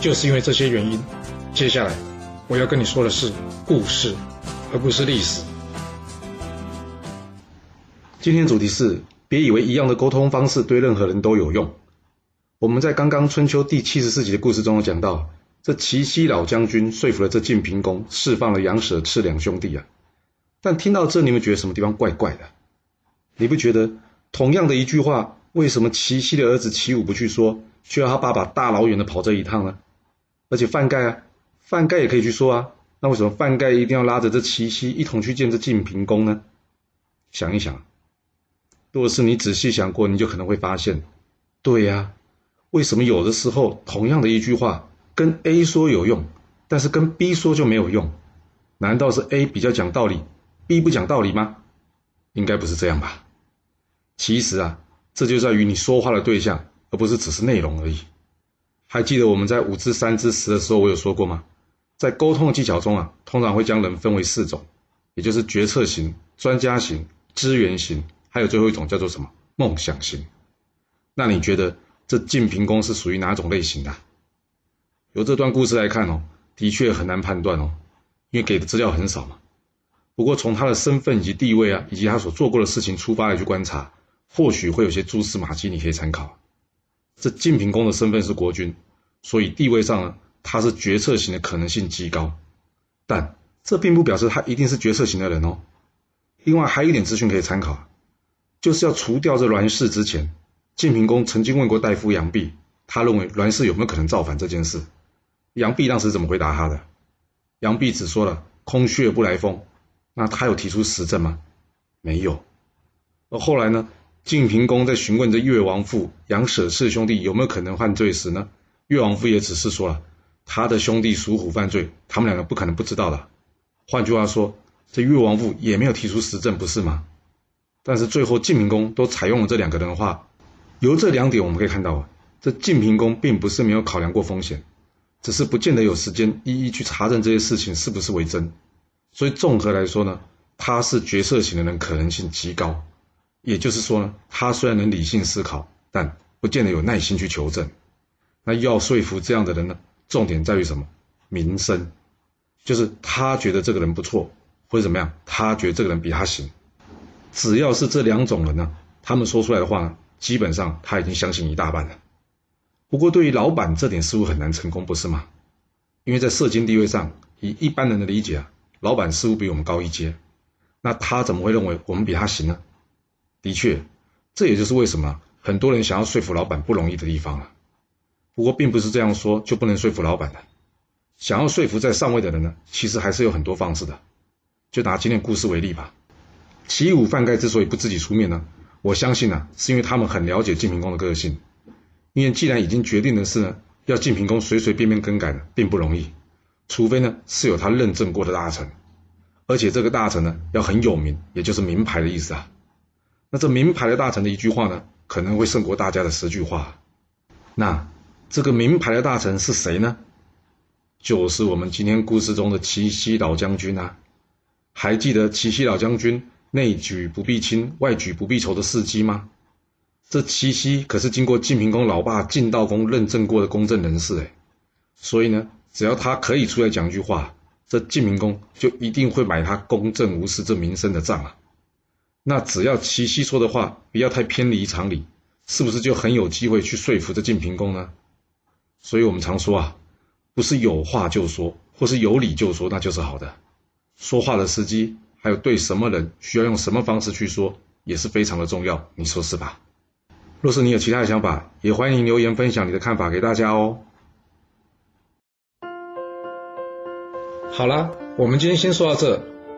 就是因为这些原因，接下来我要跟你说的是故事，而不是历史。今天主题是：别以为一样的沟通方式对任何人都有用。我们在刚刚春秋第七十四集的故事中有讲到，这齐奚老将军说服了这晋平公，释放了杨舍赤两兄弟啊。但听到这，你们觉得什么地方怪怪的？你不觉得同样的一句话，为什么齐奚的儿子齐武不去说，却要他爸爸大老远的跑这一趟呢？而且范盖啊，范盖也可以去说啊，那为什么范盖一定要拉着这齐奚一同去见这晋平公呢？想一想，若是你仔细想过，你就可能会发现，对呀，为什么有的时候同样的一句话跟 A 说有用，但是跟 B 说就没有用？难道是 A 比较讲道理，B 不讲道理吗？应该不是这样吧？其实啊，这就在于你说话的对象，而不是只是内容而已。还记得我们在五至三至十的时候，我有说过吗？在沟通的技巧中啊，通常会将人分为四种，也就是决策型、专家型、资源型，还有最后一种叫做什么梦想型。那你觉得这晋平公是属于哪种类型的？由这段故事来看哦，的确很难判断哦，因为给的资料很少嘛。不过从他的身份以及地位啊，以及他所做过的事情出发来去观察，或许会有些蛛丝马迹，你可以参考。这晋平公的身份是国君，所以地位上呢，他是决策型的可能性极高。但这并不表示他一定是决策型的人哦。另外还有一点资讯可以参考，就是要除掉这栾氏之前，晋平公曾经问过大夫杨弼，他认为栾氏有没有可能造反这件事。杨弼当时怎么回答他的？杨弼只说了“空穴不来风”，那他有提出实证吗？没有。而后来呢？晋平公在询问这越王父杨舍赤兄弟有没有可能犯罪时呢，越王父也只是说了他的兄弟属虎犯罪，他们两个不可能不知道的。换句话说，这越王父也没有提出实证，不是吗？但是最后晋平公都采用了这两个人的话，由这两点我们可以看到啊，这晋平公并不是没有考量过风险，只是不见得有时间一一去查证这些事情是不是为真。所以综合来说呢，他是决策型的人可能性极高。也就是说呢，他虽然能理性思考，但不见得有耐心去求证。那要说服这样的人呢，重点在于什么？名声，就是他觉得这个人不错，或者怎么样，他觉得这个人比他行。只要是这两种人呢，他们说出来的话呢，基本上他已经相信一大半了。不过对于老板这点似乎很难成功，不是吗？因为在社经地位上，以一般人的理解啊，老板似乎比我们高一阶，那他怎么会认为我们比他行呢？的确，这也就是为什么很多人想要说服老板不容易的地方了。不过，并不是这样说就不能说服老板的。想要说服在上位的人呢，其实还是有很多方式的。就拿今天故事为例吧。齐武、范盖之所以不自己出面呢，我相信呢，是因为他们很了解晋平公的个性。因为既然已经决定的事呢，要晋平公随随便便更改的并不容易，除非呢是有他认证过的大臣，而且这个大臣呢要很有名，也就是名牌的意思啊。那这名牌的大臣的一句话呢，可能会胜过大家的十句话。那这个名牌的大臣是谁呢？就是我们今天故事中的齐奚老将军啊！还记得齐奚老将军内举不避亲，外举不避仇的事迹吗？这齐奚可是经过晋平公老爸晋悼公认证过的公正人士哎，所以呢，只要他可以出来讲一句话，这晋平公就一定会买他公正无私这名声的账啊！那只要齐奚说的话不要太偏离常理，是不是就很有机会去说服这晋平公呢？所以我们常说啊，不是有话就说，或是有理就说，那就是好的。说话的时机，还有对什么人需要用什么方式去说，也是非常的重要。你说是吧？若是你有其他的想法，也欢迎留言分享你的看法给大家哦。好了，我们今天先说到这。